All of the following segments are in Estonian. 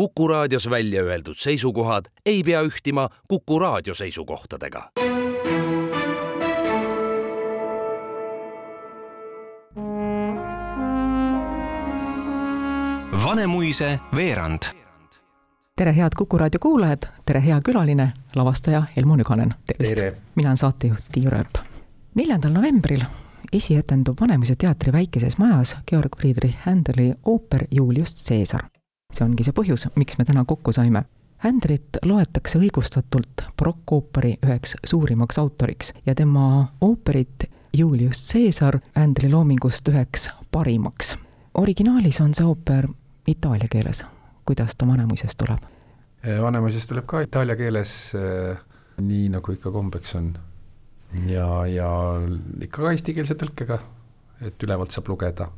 Kuku raadios välja öeldud seisukohad ei pea ühtima Kuku raadio seisukohtadega. Vanemuise veerand. tere, head Kuku raadio kuulajad, tere, hea külaline, lavastaja Elmo Nüganen, tervist! mina olen saatejuht Tiiu Rööp. neljandal novembril esietendub Vanemuise teatri väikeses majas Georg Friedrich Händeli ooper Julius Caesar. See ongi see põhjus, miks me täna kokku saime. Händelit loetakse õigustatult barokkooperi üheks suurimaks autoriks ja tema ooperit Julius Caesar Händeli loomingust üheks parimaks. originaalis on see ooper itaalia keeles, kuidas ta Vanemuises tuleb? Vanemuises tuleb ka itaalia keeles, nii nagu ikka kombeks on ja, ja ikka ka eestikeelse tõlkega, et ülevalt saab lugeda.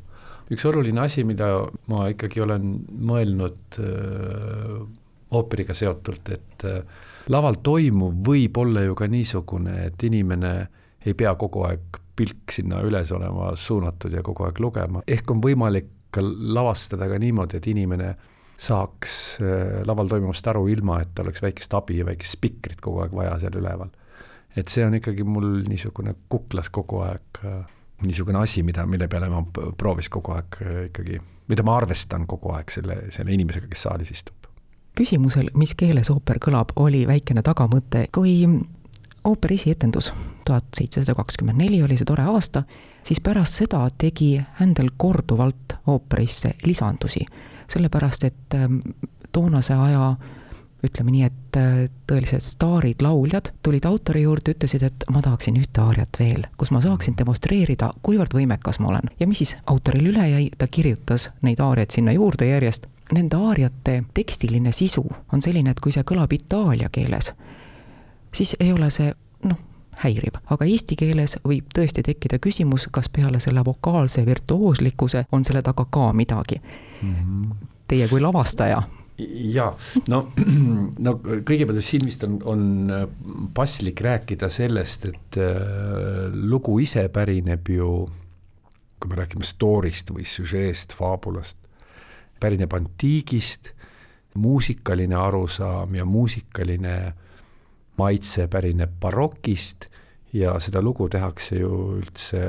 Üks oluline asi, mida ma ikkagi olen mõelnud öö, ooperiga seotult, et öö, laval toimuv võib olla ju ka niisugune, et inimene ei pea kogu aeg pilk sinna üles olema suunatud ja kogu aeg lugema, ehk on võimalik ka lavastada ka niimoodi, et inimene saaks laval toimuvast aru, ilma et oleks väikest abi ja väikest spikrit kogu aeg vaja seal üleval. Et see on ikkagi mul niisugune kuklas kogu aeg niisugune asi, mida, mille peale ma proovis kogu aeg ikkagi, mida ma arvestan kogu aeg selle, selle inimesega, kes saalis istub. küsimusel, mis keeles ooper kõlab, oli väikene tagamõte, kui ooperi esietendus, tuhat seitsesada kakskümmend neli oli see tore aasta, siis pärast seda tegi Händel korduvalt ooperisse lisandusi, sellepärast et toonase aja ütleme nii, et tõelised staarid, lauljad tulid autori juurde, ütlesid, et ma tahaksin ühte aariat veel, kus ma saaksin demonstreerida, kuivõrd võimekas ma olen. ja mis siis autoril üle jäi, ta kirjutas neid aariaid sinna juurde järjest. Nende aariate tekstiline sisu on selline, et kui see kõlab itaalia keeles, siis ei ole see noh, häiriv, aga eesti keeles võib tõesti tekkida küsimus, kas peale selle vokaalse virtuooslikkuse on selle taga ka midagi mm. -hmm. Teie kui lavastaja jaa, no, no kõigepealt silmist on, on paslik rääkida sellest, et äh, lugu ise pärineb ju, kui me räägime story'st või süžeest, faabulast, pärineb antiigist, muusikaline arusaam ja muusikaline maitse pärineb barokist ja seda lugu tehakse ju üldse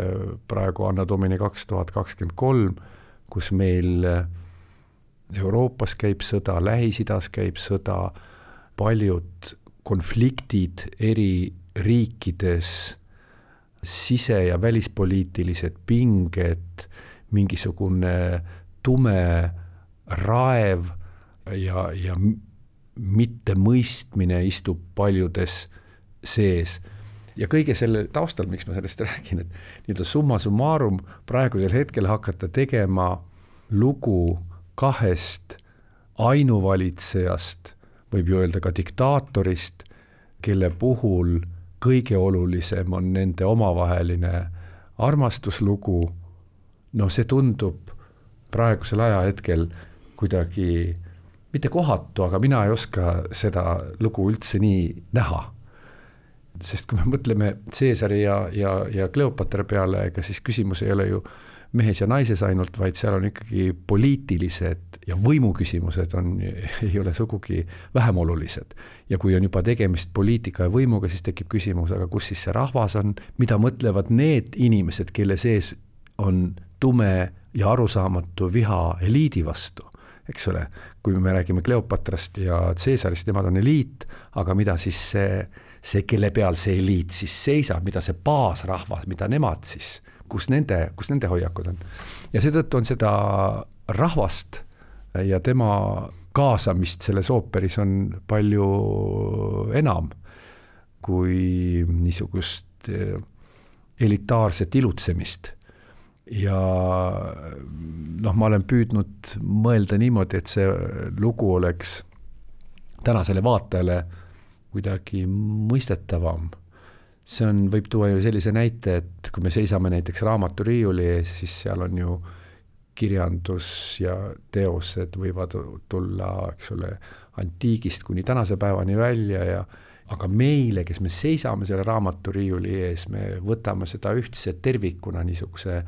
praegu Anno Domini kaks tuhat kakskümmend kolm, kus meil äh, Euroopas käib sõda, Lähis-Idas käib sõda, paljud konfliktid eri riikides, sise- ja välispoliitilised pinged, mingisugune tume raev ja, ja mittemõistmine istub paljudes sees. ja kõige selle taustal, miks ma sellest räägin, et nii-öelda summa summarum praegusel hetkel hakata tegema lugu kahest ainuvalitsejast, võib ju öelda ka diktaatorist, kelle puhul kõige olulisem on nende omavaheline armastuslugu, no see tundub praegusel ajahetkel kuidagi mitte kohatu, aga mina ei oska seda lugu üldse nii näha. sest kui me mõtleme Caesari ja, ja, ja Kleopatra peale, ega siis küsimus ei ole ju äh, mehes ja naises ainult, vaid seal on ikkagi poliitilised ja võimuküsimused on, ei ole sugugi vähem olulised. ja kui on juba tegemist poliitika ja võimuga, siis tekib küsimus, aga kus siis see rahvas on, mida mõtlevad need inimesed, kelle sees on tume ja arusaamatu viha eliidi vastu, eks ole, kui me räägime Kleopatrast ja Caesarist, nemad on eliit, aga mida siis see, see, kelle peal see eliit siis seisab, mida see baasrahvas, mida nemad siis kus nende, kus nende hoiakud on. ja seetõttu on seda rahvast ja tema kaasamist selles ooperis on palju enam kui niisugust eh, elitaarset ilutsemist. ja noh, ma olen püüdnud mõelda niimoodi, et see lugu oleks tänasele vaatajale kuidagi mõistetavam see on, võib tuua ju sellise näite, et kui me seisame näiteks raamaturiiuli ees, siis seal on ju kirjandus ja teosed võivad tulla, eks ole, antiigist kuni tänase päevani välja ja aga meile, kes me seisame selle raamaturiiuli ees, me võtame seda ühtse tervikuna niisuguse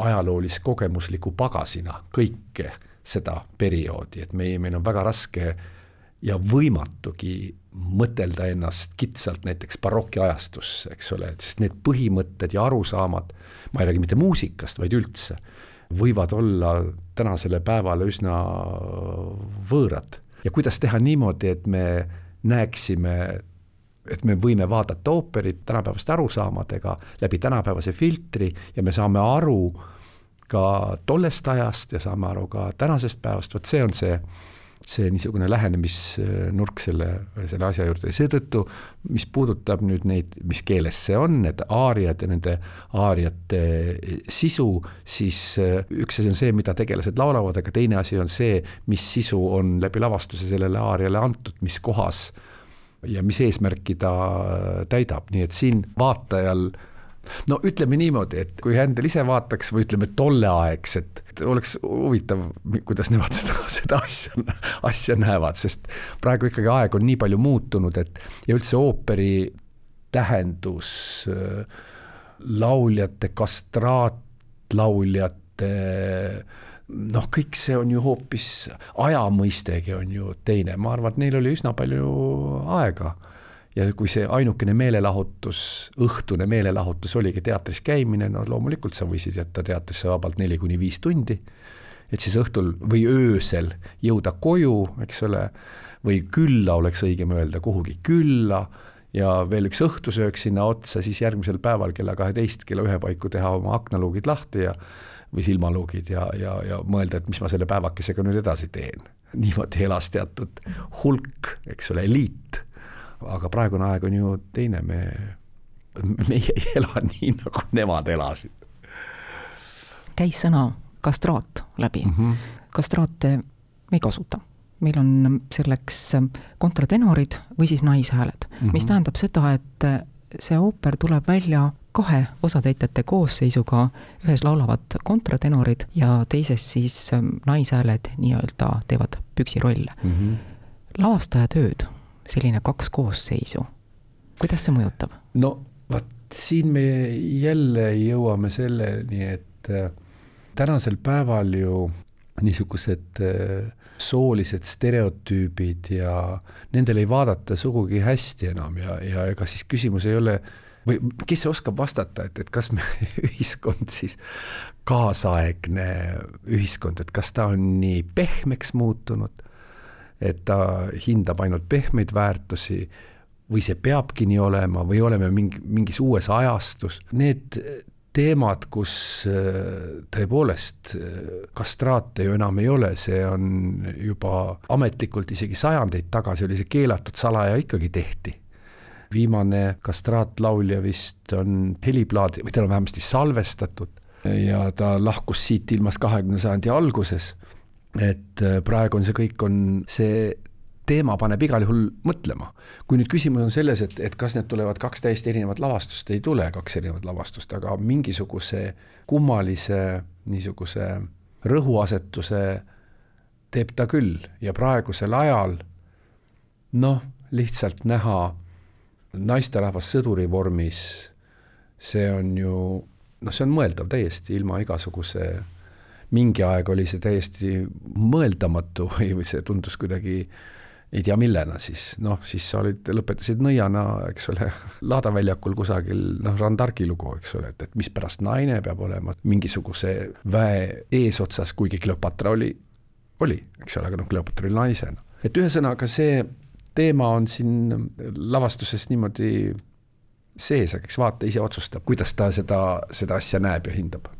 ajaloolis-kogemusliku pagasina kõike seda perioodi, et meie, meil on väga raske ja võimatugi mõtelda ennast kitsalt näiteks barokiajastusse, eks ole, sest need põhimõtted ja arusaamad, ma ei räägi mitte muusikast, vaid üldse, võivad olla tänasele päevale üsna võõrad. ja kuidas teha niimoodi, et me näeksime, et me võime vaadata ooperit tänapäevaste arusaamadega läbi tänapäevase filtri ja me saame aru ka tollest ajast ja saame aru ka tänasest päevast, vot see on see see niisugune lähenemisnurk selle, selle asja juurde. Ja seetõttu, mis puudutab nüüd neid, mis keeles see on, need aariad ja nende aariate sisu, siis äh, üks asi on see, mida tegelased laulavad, aga teine asi on see, mis sisu on läbi lavastuse sellele aariale antud, mis kohas ja mis eesmärki ta täidab, nii et siin vaatajal no ütleme niimoodi, et kui Händel ise vaataks või ütleme tolleaegset, oleks huvitav, kuidas nemad seda, seda asja, asja näevad, sest praegu ikkagi aeg on nii palju muutunud, et ja üldse ooperi tähendus äh, lauljate, kastraatlauljate noh, kõik see on ju hoopis, aja mõistegi on ju teine, ma arvan, et neil oli üsna palju aega ja kui see ainukene meelelahutus, õhtune meelelahutus oligi teatris käimine, no loomulikult sa võisid jätta teatrisse vabalt neli kuni viis tundi, et siis õhtul või öösel jõuda koju, eks ole, või külla, oleks õigem öelda, kuhugi külla ja veel üks õhtusöök sinna otsa, siis järgmisel päeval kella kaheteist, kella ühe paiku teha oma aknaluugid lahti ja või silmaluugid ja, ja, ja mõelda, et mis ma selle päevakesega nüüd edasi teen. niimoodi elas teatud hulk, eks ole, eliit aga praegune aeg on ju teine, me, meie ei ela nii, nagu nemad elasid. käis sõna kastraat läbi mm. -hmm. kastraate me ei kasuta. meil on selleks kontratenorid või siis naishääled mm, -hmm. mis tähendab seda, et see ooper tuleb välja kahe osatäitjate koosseisuga, ühes laulavad kontratenorid ja teises siis naishääled nii-öelda teevad püksirolle mm. -hmm. lavastaja tööd selline kaks koosseisu, kuidas see mõjutab? no vot, siin me jälle jõuame selleni, et äh, tänasel päeval ju niisugused äh, soolised stereotüübid ja nendele ei vaadata sugugi hästi enam ja, ja ega siis küsimus ei ole või kes oskab vastata, et, et kas me ühiskond siis, kaasaegne ühiskond, et kas ta on nii pehmeks muutunud et ta hindab ainult pehmeid väärtusi või see peabki nii olema või oleme mingi, mingis uues ajastus, need teemad, kus äh, tõepoolest äh, kastraate ju enam ei ole, see on juba ametlikult isegi sajandeid tagasi oli see keelatud, salaja ikkagi tehti. viimane kastraatlaulja vist on heliplaadi või ta on vähemasti salvestatud ja ta lahkus siit ilmast kahekümne sajandi alguses et äh, praegu on see kõik, on see teema paneb igal juhul mõtlema. kui nüüd küsimus on selles, et, et kas need tulevad kaks täiesti erinevat lavastust, ei tule kaks erinevat lavastust, aga mingisuguse kummalise niisuguse rõhuasetuse teeb ta küll ja praegusel ajal noh, lihtsalt näha naisterahvast sõduri vormis, see on ju noh, see on mõeldav täiesti ilma igasuguse mingi aeg oli see täiesti mõeldamatu või, või see tundus kuidagi ei tea millena siis, noh, siis sa olid, lõpetasid nõiana, eks ole, laadaväljakul kusagil, noh, Jeanne d'Arci lugu, eks ole, et, et mispärast naine peab olema mingisuguse väe eesotsas, kuigi Kleopatra oli, oli, eks ole, aga noh, Kleopatra oli naisena. et ühesõnaga, see teema on siin lavastuses niimoodi sees, aga eks vaataja ise otsustab, kuidas ta seda, seda asja näeb ja hindab.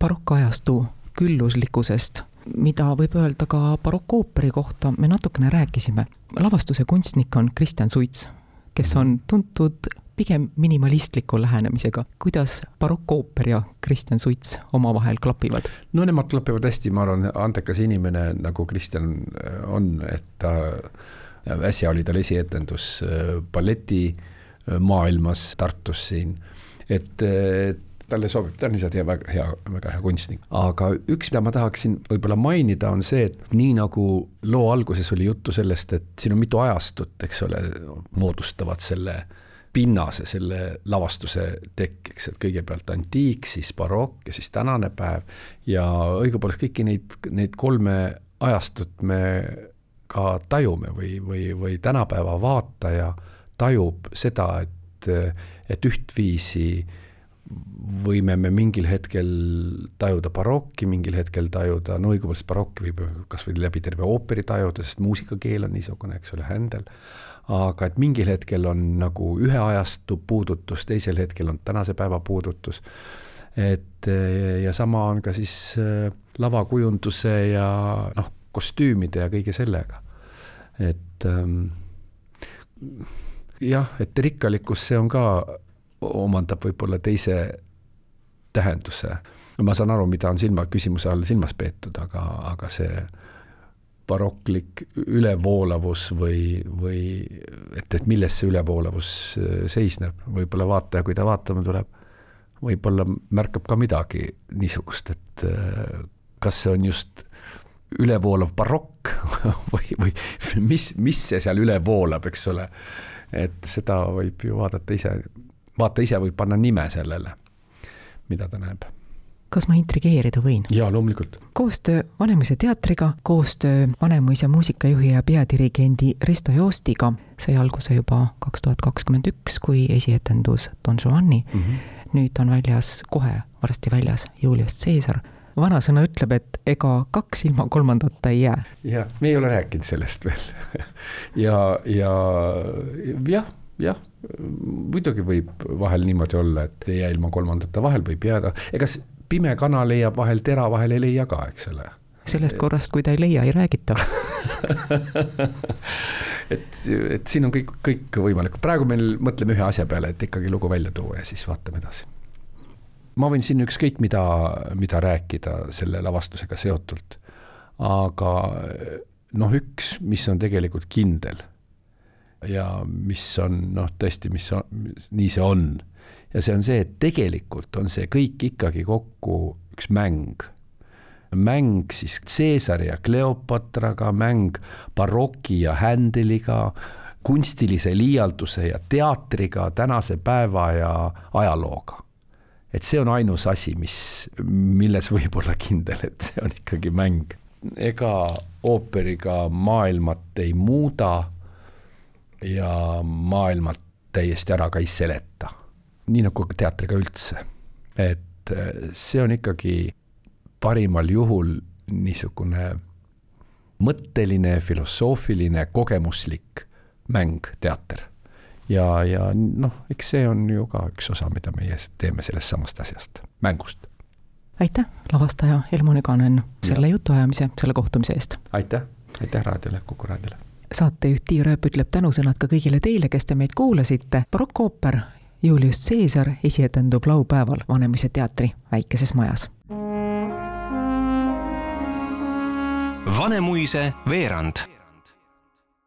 barokkajastu külluslikkusest, mida võib öelda ka barokooperi kohta, me natukene rääkisime. lavastuse kunstnik on Kristjan Suits, kes on tuntud pigem minimalistliku lähenemisega. kuidas barokooper ja Kristjan Suits omavahel klapivad? no nemad klapivad hästi, ma arvan, andekas inimene, nagu Kristjan äh, on, et ta, äsja oli tal esietendus äh, balletimaailmas Tartus siin, et talle sobib, ta on lihtsalt hea, väga hea, väga hea kunstnik. aga üks, mida ma tahaksin võib-olla mainida, on see, et nii nagu loo alguses oli juttu sellest, et siin on mitu ajastut, eks ole, moodustavad selle pinnase, selle lavastuse tekkeks, et kõigepealt antiik, siis barokk ja siis tänane päev ja õigupoolest kõiki neid, neid kolme ajastut me ka tajume või, või, või tänapäeva vaataja tajub seda, et, et ühtviisi võime me mingil hetkel tajuda barokki, mingil hetkel tajuda, no õigupoolest barokki võib kas või läbi terve ooperi tajuda, sest muusikakeel on niisugune, eks ole, händel, aga et mingil hetkel on nagu ühe ajastu puudutus, teisel hetkel on tänase päeva puudutus, et ja sama on ka siis äh, lavakujunduse ja noh, kostüümide ja kõige sellega. et ähm, jah, et rikkalikkus, see on ka, omandab võib-olla teise tähenduse. ma saan aru, mida on silma, küsimuse all silmas peetud, aga, aga see baroklik ülevoolavus või, või et, et milles see ülevoolavus äh, seisneb, võib-olla vaataja, kui ta vaatama tuleb, võib-olla märkab ka midagi niisugust, et äh, kas see on just ülevoolav barokk või, või mis, mis see seal üle voolab, eks ole. et seda võib ju vaadata ise, vaata ise võib panna nime sellele, mida ta näeb. kas ma intrigeerida võin? jaa, loomulikult. koostöö Vanemuise teatriga, koostöö Vanemuise muusikajuhi ja peadirigendi Risto Joostiga sai alguse juba kaks tuhat kakskümmend üks, kui esietendus Don Giovanni mm. -hmm. nüüd on väljas, kohe varsti väljas Julius Caesar vanasõna ütleb, et ega kaks ilma kolmandata ei jää. jah, me ei ole rääkinud sellest veel ja, ja jah, jah, muidugi võib vahel niimoodi olla, et ei jää ilma kolmandata, vahel võib jääda, ega pime kana leiab vahel tera, vahel ei leia ka, eks ole. Sellest korrast, kui ta ei leia, ei räägita. Et, et siin on kõik, kõik võimalik, praegu meil mõtleme ühe asja peale, et ikkagi lugu välja tuua ja siis vaatame edasi. Ma võin siin ükskõik mida, mida rääkida selle lavastusega seotult, aga noh, üks, mis on tegelikult kindel ja mis on noh, tõesti, mis on, nii see on, ja see on see, et tegelikult on see kõik ikkagi kokku üks mäng. mäng siis Caesari ja Cleopatraga, mäng baroki ja Händeliga, kunstilise liialduse ja teatriga, tänase päeva ja ajalooga et see on ainus asi, mis, milles võib olla kindel, et see on ikkagi mäng. ega ooperiga maailmat ei muuda ja maailmat täiesti ära ka ei seleta. nii nagu teatriga üldse. et eh, see on ikkagi parimal juhul niisugune mõtteline, filosoofiline, kogemuslik mäng, teater ja, ja noh, eks see on ju ka üks osa, mida meie teeme sellest samast asjast, mängust. aitäh, lavastaja Elmo Nüganen, selle jutuajamise, selle kohtumise eest! aitäh, aitäh raadiole, Kuku raadiole! Saatejuht Tiia Rööp ütleb tänusõnad ka kõigile teile, kes te meid kuulasite, barokkooper Julius Caesar esietendub laupäeval Vanemuise teatri Väikeses Majas. Vanemuise veerand